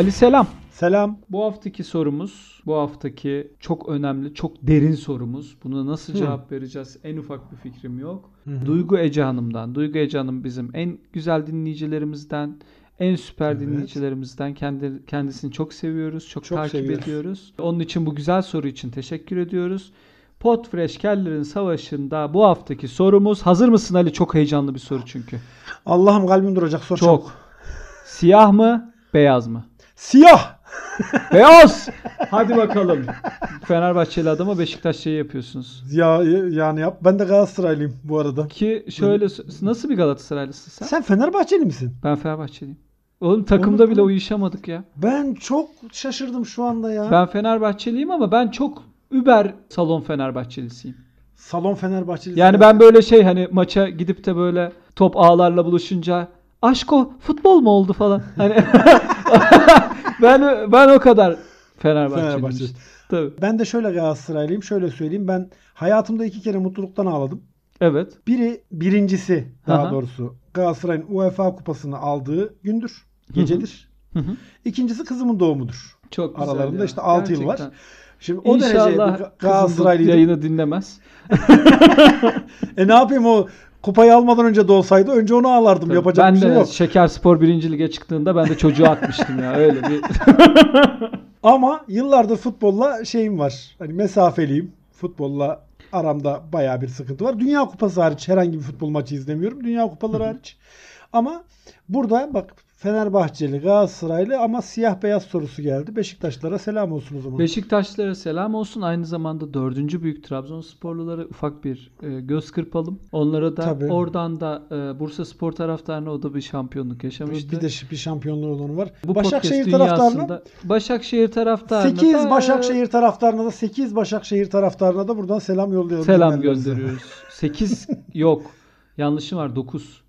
Ali selam. Selam. Bu haftaki sorumuz, bu haftaki çok önemli, çok derin sorumuz. Buna nasıl Hı. cevap vereceğiz en ufak bir fikrim yok. Hı hı. Duygu Ece Hanım'dan. Duygu Ece Hanım bizim en güzel dinleyicilerimizden, en süper Evet. dinleyicilerimizden. Kendi, kendisini çok seviyoruz, çok, Çok takip seviyoruz. ediyoruz. Onun için bu güzel soru için teşekkür ediyoruz. Potfresh Keller'in Savaşı'nda bu haftaki sorumuz. Hazır mısın Ali? Çok heyecanlı bir soru çünkü. Allah'ım kalbim duracak. Sor Çok. çabuk. Siyah mı, beyaz mı? Siyah. Beyaz! Hadi bakalım. Fenerbahçeli adama Beşiktaş yapıyorsunuz. Ya yani yap. Ben de Galatasaraylıyım bu arada. Ki şöyle nasıl bir Galatasaraylısın sen? Sen Fenerbahçeli misin? Ben Fenerbahçeliyim. Oğlum takımda Onu- bile uyuşamadık ya. Ben çok şaşırdım şu anda ya. Ben Fenerbahçeliyim ama ben çok über salon Fenerbahçelisiyim. Salon Fenerbahçeli. Yani ben böyle şey hani maça gidip de böyle top ağlarla buluşunca aşko futbol mu oldu falan. Hani ben ben o kadar Fenerbahçeliyim. Fenerbahçe. Tabii. Ben de şöyle Galatasaraylıyım. Şöyle söyleyeyim. Ben hayatımda iki kere mutluluktan ağladım. Evet. Biri birincisi daha Aha. doğrusu Galatasaray'ın UEFA kupasını aldığı gündür. Gecedir. Hı hı. İkincisi kızımın doğumudur. Çok güzel Aralarında ya. işte altı yıl var. Şimdi o derece İnşallah Ga- kızım bu Galatasaraylıydım. yayını dinlemez. E ne yapayım o kupayı almadan önce de olsaydı önce onu ağlardım. Tabii. Yapacak ben bir şey de yok. Şeker Spor 1. lige çıktığında ben de çocuğu atmıştım ya öyle bir. Ama yıllardır futbolla şeyim var. Hani mesafeliyim. Futbolla aramda bayağı bir sıkıntı var. Dünya Kupası hariç herhangi bir futbol maçı izlemiyorum. Dünya Kupaları hariç. Ama burada bak Fenerbahçeli, Galatasaraylı ama siyah beyaz sorusu geldi. Beşiktaşlara selam olsun o zaman. Beşiktaşlılara selam olsun. Aynı zamanda dördüncü büyük Trabzonsporlulara ufak bir e, göz kırpalım. Onlara da Tabii. oradan da e, Bursa Spor taraftarına o da bir şampiyonluk yaşamıştı. bir de bir şampiyonluğu olanı var. Bu Başakşehir taraftarına Başakşehir taraftarına 8 da, Başakşehir taraftarına da 8 Başakşehir taraftarına da buradan selam yolluyoruz. selam gönderiyoruz. 8 yok. Yanlışım var 9.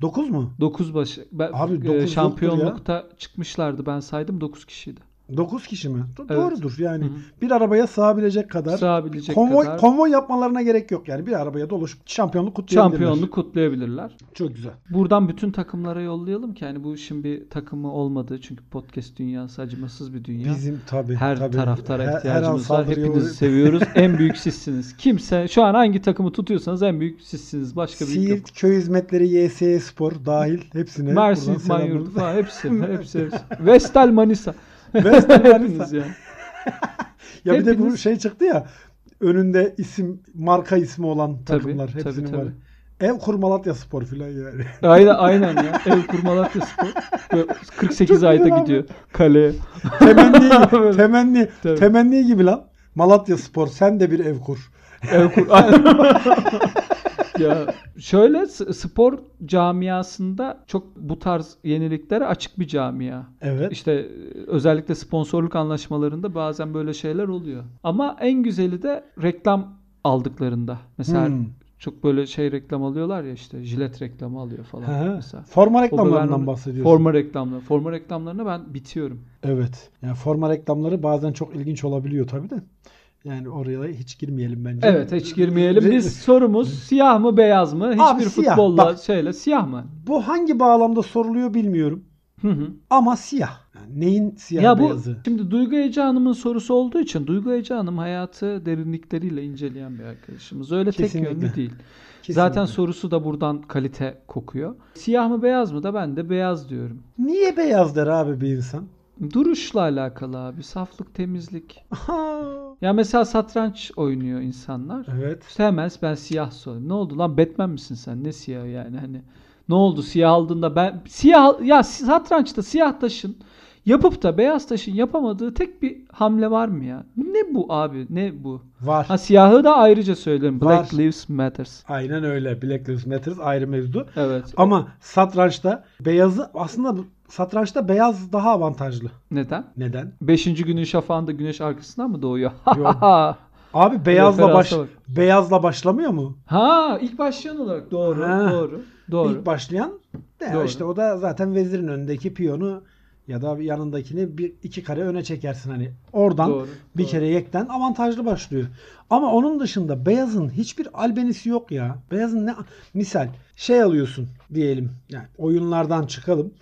9 mu? 9 baş ben, Abi e, dokuz yoktur şampiyonlukta çıkmışlardı. Ben saydım 9 kişiydi. 9 kişi mi? Do- Evet. Doğrudur yani. Hı hı. Bir arabaya sığabilecek kadar Sığabilecek konvoy, kadar konvoy yapmalarına gerek yok yani. Bir arabaya doluşup şampiyonluk kutlayabilirler. şampiyonluk kutlayabilirler. Çok güzel. Buradan bütün takımlara yollayalım ki hani bu işin bir takımı olmadığı çünkü podcast dünyası acımasız bir dünya. Bizim tabii. her tabii. taraftara Her- her ihtiyacımız var. saldırıya Hepinizi seviyoruz. en büyük sizsiniz. Kimse şu an hangi takımı tutuyorsanız en büyük sizsiniz. Başka bir yok. Siirt Köy Hizmetleri YSE Spor dahil hepsine. Mersin. Manyurdu falan hepsi. hepsi, hepsi. Vestel Manisa. Manisa. yani. Ya bir de bu şey çıktı ya. Önünde isim, marka ismi olan Tabii, takımlar. tabii, Hepsinin tabii. var. Evkur Malatya Spor filan yani. Aynen, aynen ya. Ev Kurmalatya Spor. Böyle 48 Çok ayda gidiyor kaleye. temenni, temenni, Tabii. temenni gibi lan. Malatya Spor sen de bir ev kur. Ev kur. Ya şöyle spor camiasında çok bu tarz yeniliklere açık bir camia. Evet. İşte e, özellikle sponsorluk anlaşmalarında bazen böyle şeyler oluyor. Ama en güzeli de reklam aldıklarında. Mesela Hmm. çok böyle şey reklam alıyorlar ya işte jilet reklamı alıyor falan hı. mesela. Forma reklamlarından ben- bahsediyorsun. Forma reklamları. Forma reklamlarına ben bitiyorum. Evet. Yani forma reklamları bazen çok ilginç olabiliyor tabii de. Yani oraya hiç girmeyelim bence. Evet hiç girmeyelim. Biz sorumuz siyah mı beyaz mı? Hiçbir Abi siyah, futbolla bak. şeyle siyah mı? Bu hangi bağlamda soruluyor bilmiyorum. Hı hı. Ama siyah. Yani neyin siyah Ya bu beyazı? şimdi Duygu Ece Hanım'ın sorusu olduğu için Duygu Ece Hanım hayatı derinlikleriyle inceleyen bir arkadaşımız. Öyle Kesinlikle. tek yönlü değil. Kesinlikle. Zaten sorusu da buradan kalite kokuyor. Siyah mı beyaz mı da ben de beyaz diyorum. Niye beyaz der abi bir insan? Duruşla alakalı abi. Saflık, temizlik. Ya mesela satranç oynuyor insanlar. evet. İşte hemen ben siyah soruyorum. Ne oldu lan Batman misin sen? Ne siyah yani hani. Ne oldu siyah aldığında ben siyah ya satrançta siyah taşın yapıp da beyaz taşın yapamadığı tek bir hamle var mı ya? Ne bu abi? Ne bu? Var. Ha siyahı da ayrıca söylerim. Black Var. Lives Matters. Aynen öyle. Black Lives Matter ayrı mevzu. Evet. Ama satrançta beyazı aslında satrançta beyaz daha avantajlı. Neden? Neden? Beşinci günün şafağında güneş arkasından mı doğuyor? Yok. Abi beyazla baş beyazla başlamıyor mu? ha ilk başlayan olarak doğru. Ha. Doğru. Doğru. İlk başlayan de Doğru. işte o da zaten vezirin önündeki piyonu ya da yanındakini bir iki kare öne çekersin hani. Oradan Doğru, bir doğru. kere yekten avantajlı başlıyor. Ama onun dışında beyazın hiçbir albenisi yok ya. Beyazın ne misal şey alıyorsun diyelim. Yani oyunlardan çıkalım.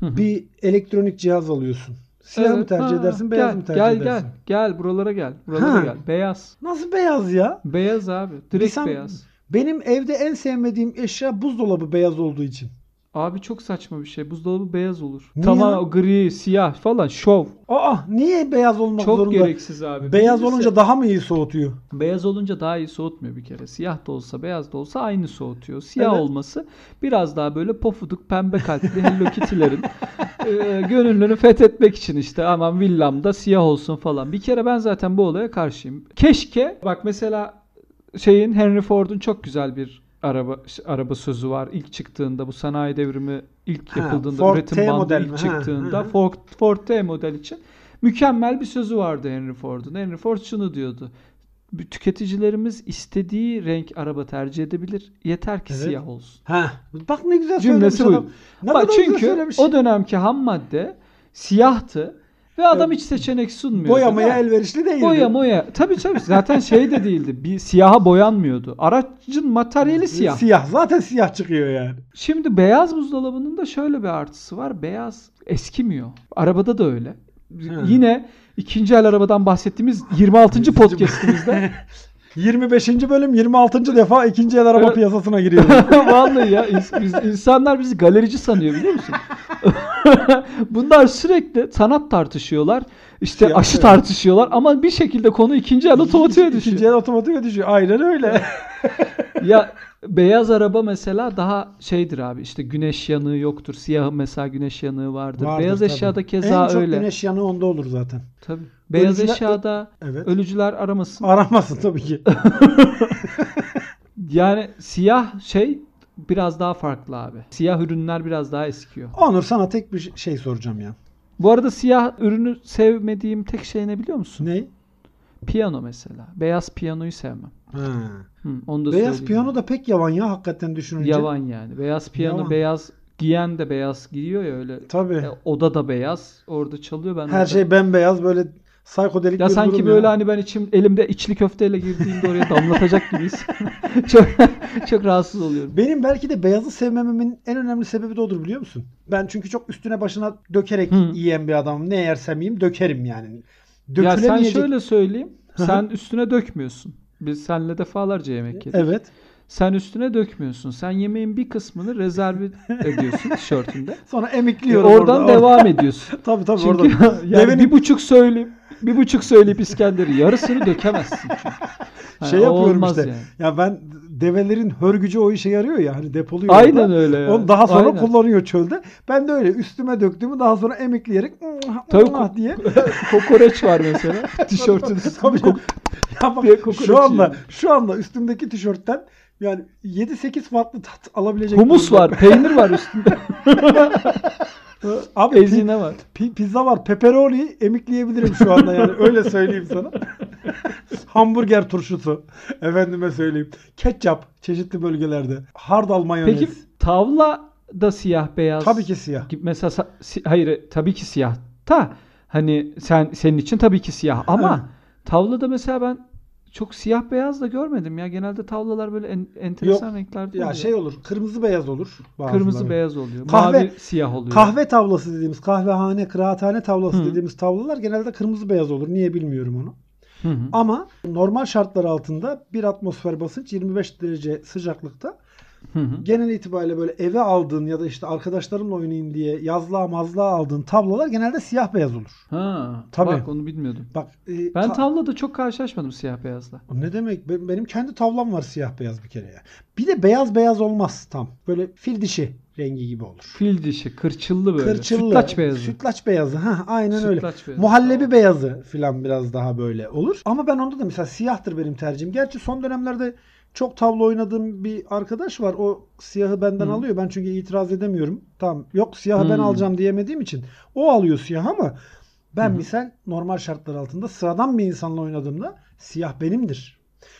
Hı hı. Bir elektronik cihaz alıyorsun. Siyah mı Evet, tercih ha, edersin, beyaz gel, mı tercih gel, edersin? Gel, gel buralara gel. Buralara Ha. gel. Beyaz. Nasıl beyaz ya? Beyaz abi. Direkt Sen- beyaz. Benim evde en sevmediğim eşya buzdolabı beyaz olduğu için. Abi çok saçma bir şey. Buzdolabı beyaz olur. Niye Tamam gri, siyah falan şov. Aa niye beyaz olmak Çok zorunda? gereksiz abi. Beyaz Birincisi- olunca daha mı iyi soğutuyor? Beyaz olunca daha iyi soğutmuyor bir kere. Siyah da olsa beyaz da olsa aynı soğutuyor. Siyah Evet. olması biraz daha böyle pofuduk pembe kalpli Hello Kitty'lerin e, gönüllünü fethetmek için işte aman villamda siyah olsun falan. Bir kere ben zaten bu olaya karşıyım. Keşke bak mesela şeyin Henry Ford'un çok güzel bir araba araba sözü var. İlk çıktığında bu sanayi devrimi ilk Ha, yapıldığında Ford üretim T bandı model ilk mi? Ha, çıktığında hı hı. Ford, Ford T model için mükemmel bir sözü vardı Henry Ford'un. Henry Ford şunu diyordu. "Bir Tüketicilerimiz istediği renk araba tercih edebilir. Yeter ki Evet. siyah olsun. Ha, bak ne güzel Cümlesi söylemiş bu. adam. Ne Bak çünkü o dönemki ham madde siyahtı ve adam hiç seçenek sunmuyordu. Boyamaya Ya, elverişli değildi. Boya moya. Tabii tabii. Zaten şey de değildi. Bir siyaha boyanmıyordu. Aracın materyali siyah. Siyah. Zaten siyah çıkıyor yani. Şimdi beyaz buzdolabının da şöyle bir artısı var. Beyaz eskimiyor. Arabada da öyle. Yine ikinci el arabadan bahsettiğimiz 26. podcast'imizde 25. bölüm 26. defa ikinci el araba piyasasına giriyoruz. Vallahi ya ins- insanlar bizi galerici sanıyor biliyor musun? Bunlar sürekli sanat tartışıyorlar. İşte Siyah, aşı evet. tartışıyorlar ama bir şekilde konu ikinci el İkinci düşüyor. el otomatiğe düşüyor. Aynen öyle. ya beyaz araba mesela daha şeydir abi işte güneş yanığı yoktur. Siyahın mesela güneş yanığı vardır. Vardır beyaz tabii. eşyada keza en çok öyle. güneş yanığı onda olur zaten. Tabii. Beyaz Ölücüler- eşyada Evet. ölücüler aramasın. Aramasın tabii ki. Yani siyah şey biraz daha farklı abi. Siyah ürünler biraz daha eskiyor. Onur sana tek bir şey soracağım ya. Bu arada siyah ürünü sevmediğim tek şey ne biliyor musun? Ne? Piyano mesela. Beyaz piyanoyu sevmem. Hı, onu da Beyaz söyleyeyim. piyano da pek yavan ya hakikaten düşününce. Yavan yani. Beyaz piyano Yavan. beyaz giyen de beyaz giyiyor ya öyle. Tabii. E, oda da beyaz. Orada çalıyor ben. Her orada- şey bembeyaz böyle psikodelik ya bir sanki durum böyle ya. hani ben içim elimde içli köfteyle girdiğimde oraya damlatacak gibiyiz. çok çok rahatsız oluyorum. Benim belki de beyazı sevmememin en önemli sebebi de odur biliyor musun? Ben çünkü çok üstüne başına dökerek Hı. yiyen bir adamım. Ne yersem yiyeyim dökerim yani. Ya sen Dökülemeyecek- şöyle söyleyeyim. Hı hı. Sen üstüne dökmüyorsun. Biz seninle defalarca yemek yedik. Evet. Sen üstüne dökmüyorsun. Sen yemeğin bir kısmını rezerve ediyorsun tişörtünde. Sonra E, emikliyorum oradan orada. devam ediyorsun. Tabii tabii Çünkü orada. yani Devenin- bir buçuk söyleyip bir buçuk söyleyip İskender'i yarısını dökemezsin çünkü. Hani şey o yapıyorum olmaz işte. yani. Ya ben develerin hörgücü o işe yarıyor ya hani depoluyor. Aynen orada. öyle ya. Onu daha sonra Aynen. kullanıyor çölde. Ben de öyle üstüme döktüğümü daha sonra emikleyerek Tabii "Mwah" diye. Kokoreç var mesela. Tişörtün üstünde. Kok- Ya bak, şu anda yiyor. şu anda üstümdeki tişörtten yani 7-8 farklı tat alabilecek Humus durumda. var, peynir var üstünde. Abi pi- Ezine var. pi- pizza var. Pepperoni emikleyebilirim şu anda yani öyle söyleyeyim sana. Hamburger turşusu. Efendime söyleyeyim. Ketçap çeşitli bölgelerde. Hardal mayonez. Peki tavla da siyah beyaz. Tabii ki siyah. Mesela si- hayır tabii ki siyah. Ta hani sen senin için tabii ki siyah ama tavlada mesela ben çok siyah beyaz da görmedim ya. Genelde tavlalar böyle en, enteresan renklerde Ya oluyor. şey olur. Kırmızı beyaz olur. Kırmızı beyaz oluyor. Kahve- Mavi siyah oluyor. Kahve tavlası dediğimiz, kahvehane, kıraathane tavlası Hı. dediğimiz tavlalar genelde kırmızı beyaz olur. Niye bilmiyorum onu. Hı hı. Ama normal şartlar altında bir atmosfer basınç 25 derece sıcaklıkta Hı hı. genel itibariyle böyle eve aldığın ya da işte arkadaşlarımla oynayayım diye yazlığa mazlığa aldığın tablolar genelde siyah beyaz olur. Ha, Tabii. bak onu bilmiyordum. Bak e, Ben ta- tavlada çok karşılaşmadım siyah beyazla. ne demek? Be- Benim kendi tavlam var siyah beyaz bir kere ya. Bir de beyaz beyaz olmaz tam. Böyle fil dişi rengi gibi olur. Fil dişi, kırçıllı böyle. Kırçıllı. Sütlaç beyazı. Sütlaç beyazı. Ha, aynen öyle. Sütlaç beyazı. Muhallebi beyazı filan biraz daha böyle olur. Ama ben onda da mesela siyahtır benim tercihim. Gerçi son dönemlerde çok tavla oynadığım bir arkadaş var. O siyahı benden Hı. alıyor. Ben çünkü itiraz edemiyorum. Tamam. Yok siyahı ben Hı. alacağım diyemediğim için o alıyor siyah ama ben hı. misal normal şartlar altında sıradan bir insanla oynadığımda siyah benimdir.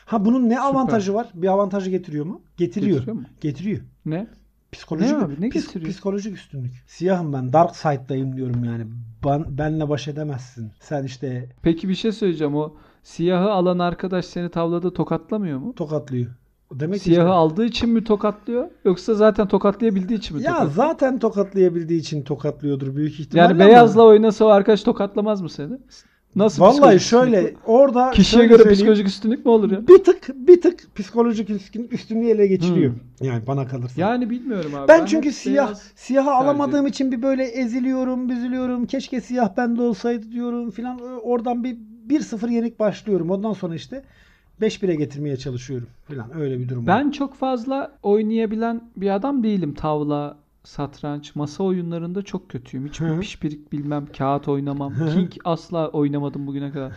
Ha bunun ne avantajı var? Bir avantajı getiriyor mu? Getiriyor. Getiriyor mu? Getiriyor. Ne? Psikolojik, Ne abi, ne getiriyor? psikolojik üstünlük. Siyahım ben. Dark side'dayım diyorum yani. Ben, benle baş edemezsin. Sen işte Peki bir şey söyleyeceğim. O siyahı alan arkadaş seni tavlada tokatlamıyor mu? tokatlıyor. Demek ki Siyahı işte- aldığı için mi tokatlıyor? Yoksa zaten tokatlayabildiği için mi ya tokatlıyor? zaten tokatlayabildiği için tokatlıyordur büyük ihtimalle. Yani ama- beyazla oynasa o arkadaş tokatlamaz mı seni? Nasıl Vallahi şöyle orada? Kişiye şöyle göre psikolojik üstünlük mü olur ya? bir tık bir tık psikolojik üstün- üstünlüğü ele geçiriyor. Yani bana kalırsa. Yani bilmiyorum abi. ben, çünkü hep siyah tercih alamadığım için bir böyle eziliyorum, büzülüyorum. Keşke siyah bende olsaydı diyorum filan. Oradan bir 1-0 yenik başlıyorum. Ondan sonra işte 5-1'e getirmeye çalışıyorum filan. Öyle bir durum. var. Ben çok fazla oynayabilen bir adam değilim. Tavla, satranç, masa oyunlarında çok kötüyüm. Hiç pişpirik bilmem, kağıt oynamam. King asla oynamadım bugüne kadar.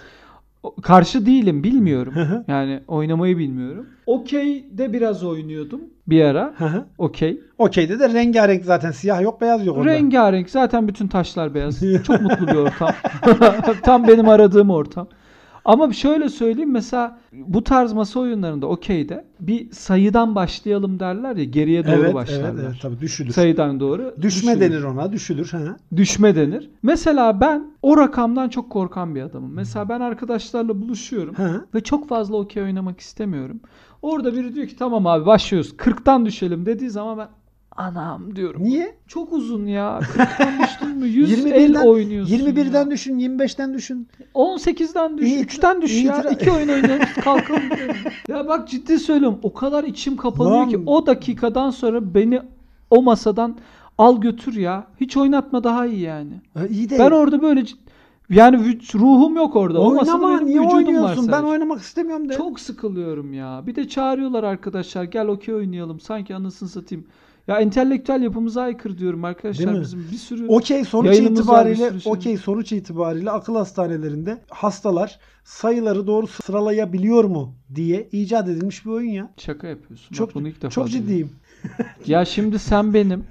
Karşı değilim, bilmiyorum. Yani oynamayı bilmiyorum. Okey'de biraz oynuyordum bir ara. Hı hı. Okey. Okey'de de rengarenk zaten. Siyah yok, beyaz yok orada. Rengarenk. Zaten bütün taşlar beyaz. Çok mutlu bir ortam. Tam benim aradığım ortam. Ama şöyle söyleyeyim mesela bu tarz masa oyunlarında okeyde bir sayıdan başlayalım derler ya geriye doğru evet, evet, başlarlar. evet, tabii düşülür. Sayıdan doğru. Düşme düşülür. denir ona, düşülür. Hı. Düşme denir. Mesela ben o rakamdan çok korkan bir adamım. Mesela ben arkadaşlarla buluşuyorum hı. ve çok fazla okey oynamak istemiyorum. Orada biri diyor ki tamam abi başlıyoruz. 40'tan düşelim dediği zaman ben anam diyorum. Niye? Çok uzun ya. 40'tan düştün mü? 100 el 21'den oynuyorsun 21'den ya. düşün, 25'ten düşün. 18'den düş. İyi- 3'ten düş iyi ya. tira- 2 oyun oynarız kalkalım. ya bak ciddi söylüyorum. O kadar içim kapanıyor Lan. ki o dakikadan sonra beni o masadan al götür ya. Hiç oynatma daha iyi yani. Ha, iyi de Ben orada böyle cid- yani ruhum yok orada. O masada oynama benim niye vücudum var oynuyorsun? Ben sadece. oynamak istemiyorum de. Çok sıkılıyorum ya. Bir de çağırıyorlar arkadaşlar gel okey oynayalım. Sanki anasını satayım. Ya entelektüel yapımıza aykırı diyorum arkadaşlar. Bizim bir sürü Okey sonuç itibariyle şey. okey sonuç itibariyle akıl hastanelerinde hastalar sayıları doğru sıralayabiliyor mu diye icat edilmiş bir oyun ya. şaka yapıyorsun. Çok Bak bunu ilk defa çok ciddiyim. Ya şimdi sen benim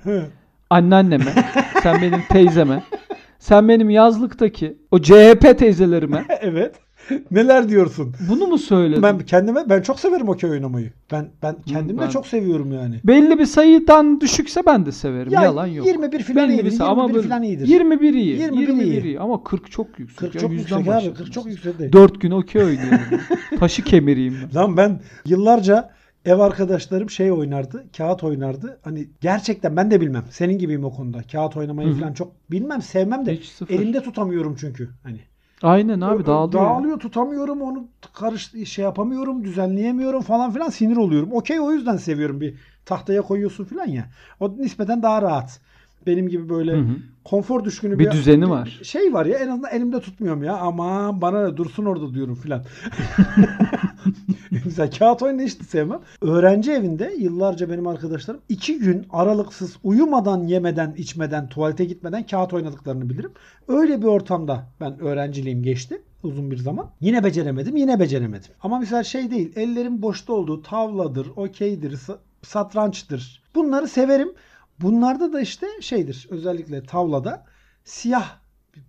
anneanneme, sen benim teyzeme, sen benim yazlıktaki o CHP teyzelerime evet. Neler diyorsun? bunu mu söyledin? Ben kendime ben çok severim okey oynamayı. Ben ben kendim de ben- çok seviyorum yani. Belli bir sayıdan düşükse ben de severim. Ya Yalan yok. 21 falan Belli iyidir. bir sayı 21 ama falan iyidir. 21 iyi. 21 21, iyi. iyi. Ama 40 çok yüksek. 40 Ya çok yüzden yüksek abi. başladım. 40 çok yüksek değil. 4 gün okey oynuyorum. Taşı kemireyim ben. Lan ben yıllarca ev arkadaşlarım şey oynardı. Kağıt oynardı. Hani gerçekten ben de bilmem. Senin gibiyim o konuda. Kağıt oynamayı Hı falan çok bilmem. Sevmem de. Elimde tutamıyorum çünkü. Hani. Aynen abi dağılıyor. Dağılıyor tutamıyorum onu karış şey yapamıyorum düzenleyemiyorum falan filan sinir oluyorum. Okey o yüzden seviyorum bir tahtaya koyuyorsun filan ya. O nispeten daha rahat. Benim gibi böyle Hı hı. konfor düşkünü Bir düzeni var. Şey var ya en azından elimde tutmuyorum ya. Aman bana ne dursun orada diyorum filan. Mesela kağıt oyunu hiç sevmem. Öğrenci evinde yıllarca benim arkadaşlarım iki gün aralıksız uyumadan, yemeden, içmeden, tuvalete gitmeden kağıt oynadıklarını bilirim. Öyle bir ortamda ben öğrenciliğim geçti uzun bir zaman. Yine beceremedim, yine beceremedim. Ama mesela şey değil, ellerim boşta olduğu tavladır, okeydir, sa- satrançtır. Bunları severim. Bunlarda da işte şeydir, özellikle tavlada siyah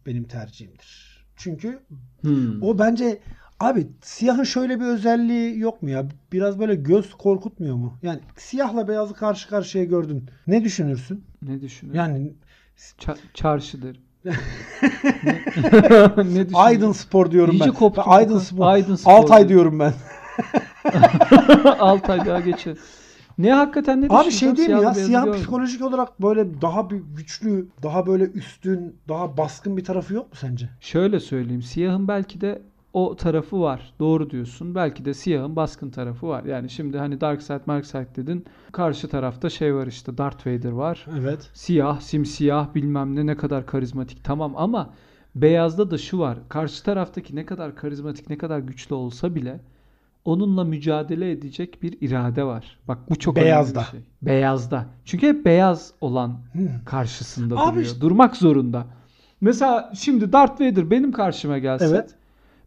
benim tercihimdir. Çünkü Hmm. o bence abi siyahın şöyle bir özelliği yok mu ya? Biraz böyle göz korkutmuyor mu? Yani siyahla beyazı karşı karşıya gördün. Ne düşünürsün? Ne düşünüyorsun? Yani Ça- çarşı derim. ne, ne? Aydın Spor diyorum İyice ben. koptum Ben Aydın. Spor. Aydın Spor Altay diyor. diyorum ben. 6 ay daha geçer. Ne hakikaten ne Abi şey değil mi ya? Görmedim. psikolojik olarak böyle daha bir güçlü, daha böyle üstün, daha baskın bir tarafı yok mu sence? Şöyle söyleyeyim. Siyahın belki de o tarafı var. Doğru diyorsun. Belki de siyahın baskın tarafı var. Yani şimdi hani Dark Side, Mark Side dedin. Karşı tarafta şey var işte Darth Vader var. Evet. Siyah, simsiyah bilmem ne ne kadar karizmatik. Tamam ama beyazda da şu var. Karşı taraftaki ne kadar karizmatik, ne kadar güçlü olsa bile onunla mücadele edecek bir irade var. Bak bu çok Beyazda. önemli bir şey. Beyazda. Çünkü hep beyaz olan Hı. karşısında Abi duruyor. işte- Durmak zorunda. Mesela şimdi Darth Vader benim karşıma gelse Evet.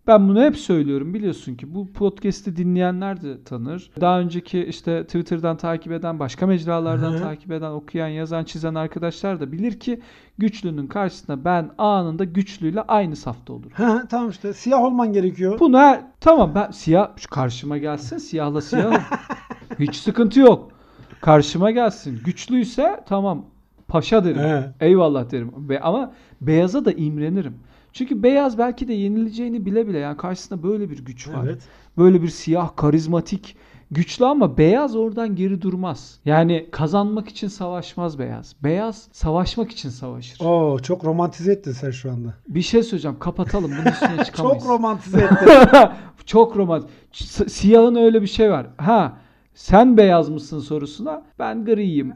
Ben bunu hep söylüyorum biliyorsun ki bu podcast'i dinleyenler de tanır. Daha önceki işte Twitter'dan takip eden, başka mecralardan Hı hı. takip eden, okuyan, yazan, çizen arkadaşlar da bilir ki güçlünün karşısında ben anında güçlüyle aynı safta olurum. Ha, tamam işte siyah olman gerekiyor. Bunu her, tamam ben siyah şu karşıma gelsin siyahla siyah. Hiç sıkıntı yok. Karşıma gelsin. Güçlüyse tamam paşa derim. He. Eyvallah derim. Be- ama beyaza da imrenirim. Çünkü beyaz belki de yenileceğini bile bile yani karşısında böyle bir güç var. Evet. Böyle bir siyah, karizmatik, güçlü ama beyaz oradan geri durmaz. Yani kazanmak için savaşmaz beyaz. Beyaz savaşmak için savaşır. Oo çok romantize ettin sen şu anda. Bir şey söyleyeceğim. Kapatalım. Bunun üstüne çıkamayız. Çok romantize ettin. Çok romantik. S- Siyahın öyle bir şey var. Ha sen beyaz mısın sorusuna ben griyim.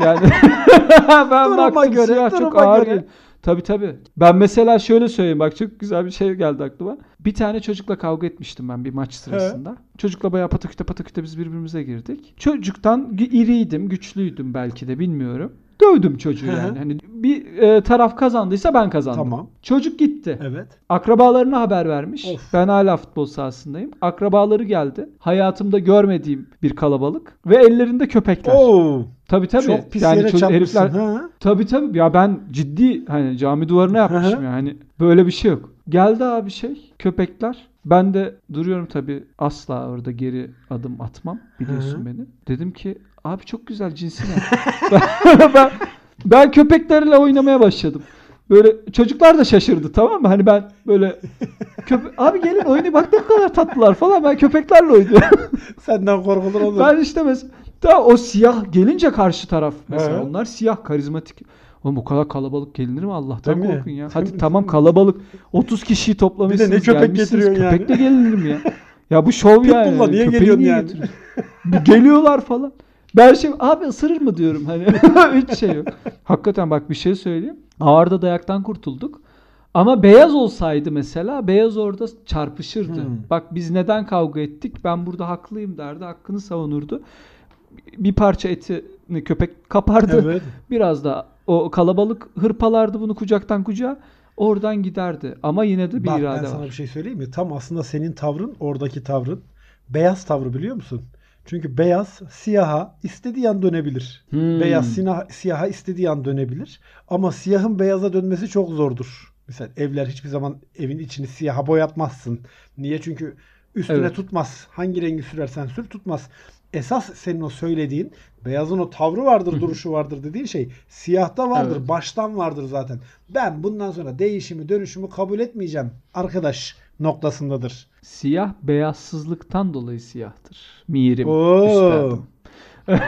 Yani ben Duruma baktım göre, siyah çok ağır göre. Tabii tabii. Ben mesela şöyle söyleyeyim bak çok güzel bir şey geldi aklıma. Bir tane çocukla kavga etmiştim ben bir maç sırasında. Çocukla bayağı pataküte pataküte biz birbirimize girdik. Çocuktan iriydim, güçlüydüm belki de bilmiyorum. Dövdüm çocuğu yani. Hani bir e, taraf kazandıysa ben kazandım. Tamam. Çocuk gitti. Evet. Akrabalarına haber vermiş. Of. Ben hala futbol sahasındayım. Akrabaları geldi. Hayatımda görmediğim bir kalabalık ve ellerinde köpekler. Oo. Tabii tabii. Çok pis yani yere çocuk- herifler Ha? Tabii tabii. Ya ben ciddi hani cami duvarına yapmışım yani. Hani böyle bir şey yok. Geldi abi şey köpekler. Ben de duruyorum tabii asla orada geri adım atmam. Biliyorsun Hı hı. beni. Dedim ki abi çok güzel cinsi ne? ben, ben, ben köpeklerle oynamaya başladım. Böyle çocuklar da şaşırdı tamam mı? Hani ben böyle köpe abi gelin oynayın bak ne kadar tatlılar falan. Ben köpeklerle oynuyorum. Senden korkulur olur. Ben işte mesela ta o siyah gelince karşı taraf mesela He. onlar siyah karizmatik. Oğlum bu kadar kalabalık gelinir mi Allah'tan mi? korkun ya. Değil Hadi tamam kalabalık 30 kişiyi toplamışsınız Bir de ne köpek getiriyorsun yani? Köpekle gelinir mi ya? Ya bu şov Pitbull'la yani. niye Köpeği geliyorsun niye yani? Geliyorlar falan. Ben şey abi ısırır mı diyorum hani hiç şey yok. Hakikaten bak bir şey söyleyeyim. Ağırda dayaktan kurtulduk. Ama beyaz olsaydı mesela beyaz orada çarpışırdı. Hmm. Bak biz neden kavga ettik? Ben burada haklıyım derdi. Hakkını savunurdu. Bir parça etini köpek kapardı. Evet. Biraz da o kalabalık hırpalardı bunu kucaktan kucağa. Oradan giderdi. Ama yine de bir Bak ben irade sana var. bir şey söyleyeyim mi? Tam aslında senin tavrın oradaki tavrın beyaz tavrı biliyor musun? Çünkü beyaz siyaha istediği an dönebilir. Hmm. Beyaz sina- siyaha istediği an dönebilir. Ama siyahın beyaza dönmesi çok zordur. Mesela evler hiçbir zaman evin içini siyaha boyatmazsın. Niye? Çünkü üstüne Evet. tutmaz. Hangi rengi sürersen sür tutmaz. Esas senin o söylediğin beyazın o tavrı vardır, duruşu vardır dediğin şey siyahta vardır, Evet. baştan vardır zaten. Ben bundan sonra değişimi, dönüşümü kabul etmeyeceğim arkadaş noktasındadır. Siyah beyazsızlıktan dolayı siyahtır. Mirim. Oo. üstadım.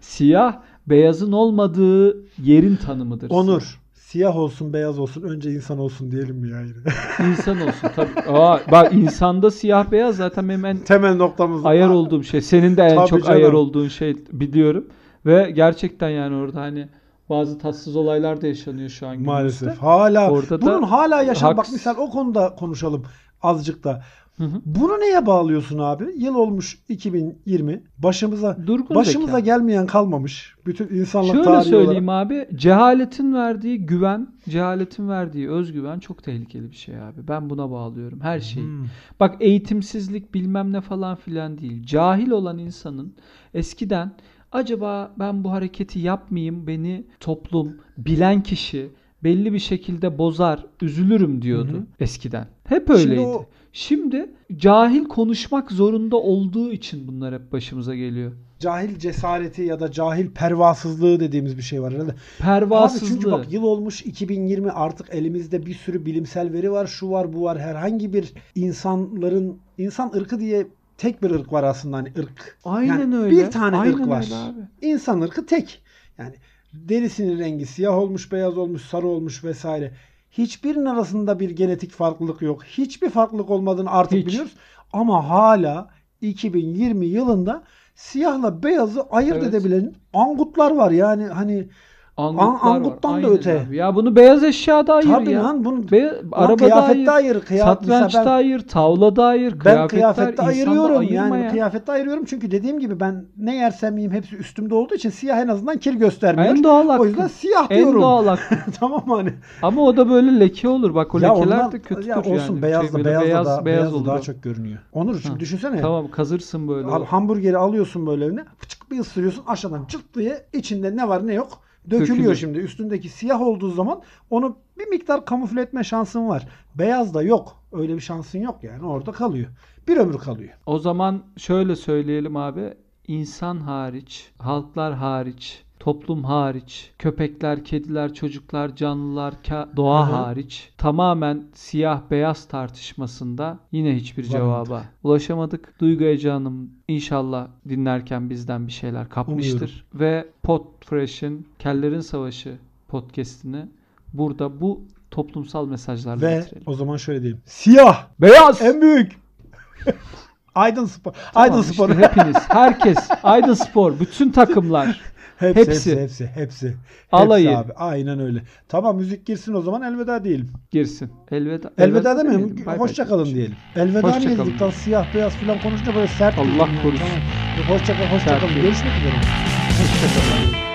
Siyah beyazın olmadığı yerin tanımıdır. Onur, siyah olsun, beyaz olsun, önce insan olsun diyelim mi ya yine? İnsan olsun tabii. Aa, bak insanda siyah beyaz zaten benim en Temel noktamız. ayar olduğum şey. Senin de en Tabii çok canım. ayar olduğun şey biliyorum. Ve gerçekten yani orada hani bazı tatsız olaylar da yaşanıyor şu an günümüzde. Maalesef. Hala Orada da bunun hala yaşan bak misal o konuda konuşalım azıcık da. Hı hı. Bunu neye bağlıyorsun abi? Yıl olmuş 2020. Başımıza Durgun başımıza zeka. gelmeyen kalmamış. Bütün insanlık Şöyle tarihi söyleyeyim olarak. abi. Cehaletin verdiği güven, cehaletin verdiği özgüven çok tehlikeli bir şey abi. Ben buna bağlıyorum her şeyi. Hmm. Bak eğitimsizlik bilmem ne falan filan değil. Cahil olan insanın eskiden acaba ben bu hareketi yapmayayım beni toplum, bilen kişi belli bir şekilde bozar, üzülürüm diyordu Hı hı. eskiden. Hep öyleydi. o- Şimdi cahil konuşmak zorunda olduğu için bunlar hep başımıza geliyor. Cahil cesareti ya da cahil pervasızlığı dediğimiz bir şey var herhalde. Abi Pervasızlığı. çünkü bak yıl olmuş 2020 artık elimizde bir sürü bilimsel veri var. Şu var bu var. Herhangi bir insanların insan ırkı diye tek bir ırk var aslında hani ırk. Aynen Yani öyle. Bir tane Aynen ırk var. abi. İnsan ırkı tek. Yani derisinin rengi siyah olmuş, beyaz olmuş, sarı olmuş vesaire. Hiçbirinin arasında bir genetik farklılık yok. Hiçbir farklılık olmadığını artık Hiç. biliyoruz. Ama hala 2020 yılında siyahla beyazı ayırt Evet. edebilen angutlar var. Yani hani Angutlar anguttan var. da Aynen öte. abi. Ya bunu beyaz eşyada ayır tabii ya. lan bunu Be arabada kıyafette ayır, ayır. Kıya- satrançta ben, ayır, tavlada ayır, ben kıyafette, ayırıyorum. Yani ya. kıyafette ayırıyorum çünkü dediğim gibi ben ne yersem yiyeyim hepsi üstümde olduğu için siyah en azından kir göstermiyor. En doğal hakkı. o yüzden siyah En diyorum. doğal hakkı. tamam hani? Ama o da böyle leke olur. Bak o Ya lekeler ondan- de kötüdür ya olsun yani. beyaz Şey böyle beyaz, da beyaz beyaz daha o. çok görünüyor. Onur şimdi Ha. düşünsene. Tamam kazırsın böyle. Al- hamburgeri alıyorsun böyle evine. Fıçık bir ısırıyorsun aşağıdan cırt diye içinde ne var ne yok dökülüyor Dökülüyor. şimdi. Üstündeki siyah olduğu zaman onu bir miktar kamufle etme şansın var. Beyaz da yok. Öyle bir şansın yok yani. Orada kalıyor. Bir ömür kalıyor. O zaman şöyle söyleyelim abi. İnsan hariç, halklar hariç toplum hariç, köpekler, kediler, çocuklar, canlılar, doğa Hı hı. hariç tamamen siyah beyaz tartışmasında yine hiçbir Varamadık. cevaba ulaşamadık. Duygu Ece Hanım inşallah dinlerken bizden bir şeyler kapmıştır. Ve Podfresh'in Kellerin Savaşı podcast'ini burada bu toplumsal mesajlarla Ve bitirelim. o zaman şöyle diyeyim. Siyah Beyaz! en büyük. Aydın Spor. Tamam, Aydın işte Spor. hepiniz, herkes, Aydın Spor, bütün takımlar. hepsi, hepsi. hepsi, hepsi, hepsi. Alayı. Hepsi abi. Aynen öyle. Tamam müzik girsin o zaman elveda diyelim. girsin. Elveda. Elveda demeyelim. demeyelim. Bay Hoşça kalın diyelim. diyelim. Elveda Hoşça niye kalın. lan siyah beyaz falan konuşunca böyle sert. Allah korusun. Tamam. Hoşça hoşça kalın. geliyor. Görüşmek üzere. Hoşça kalın.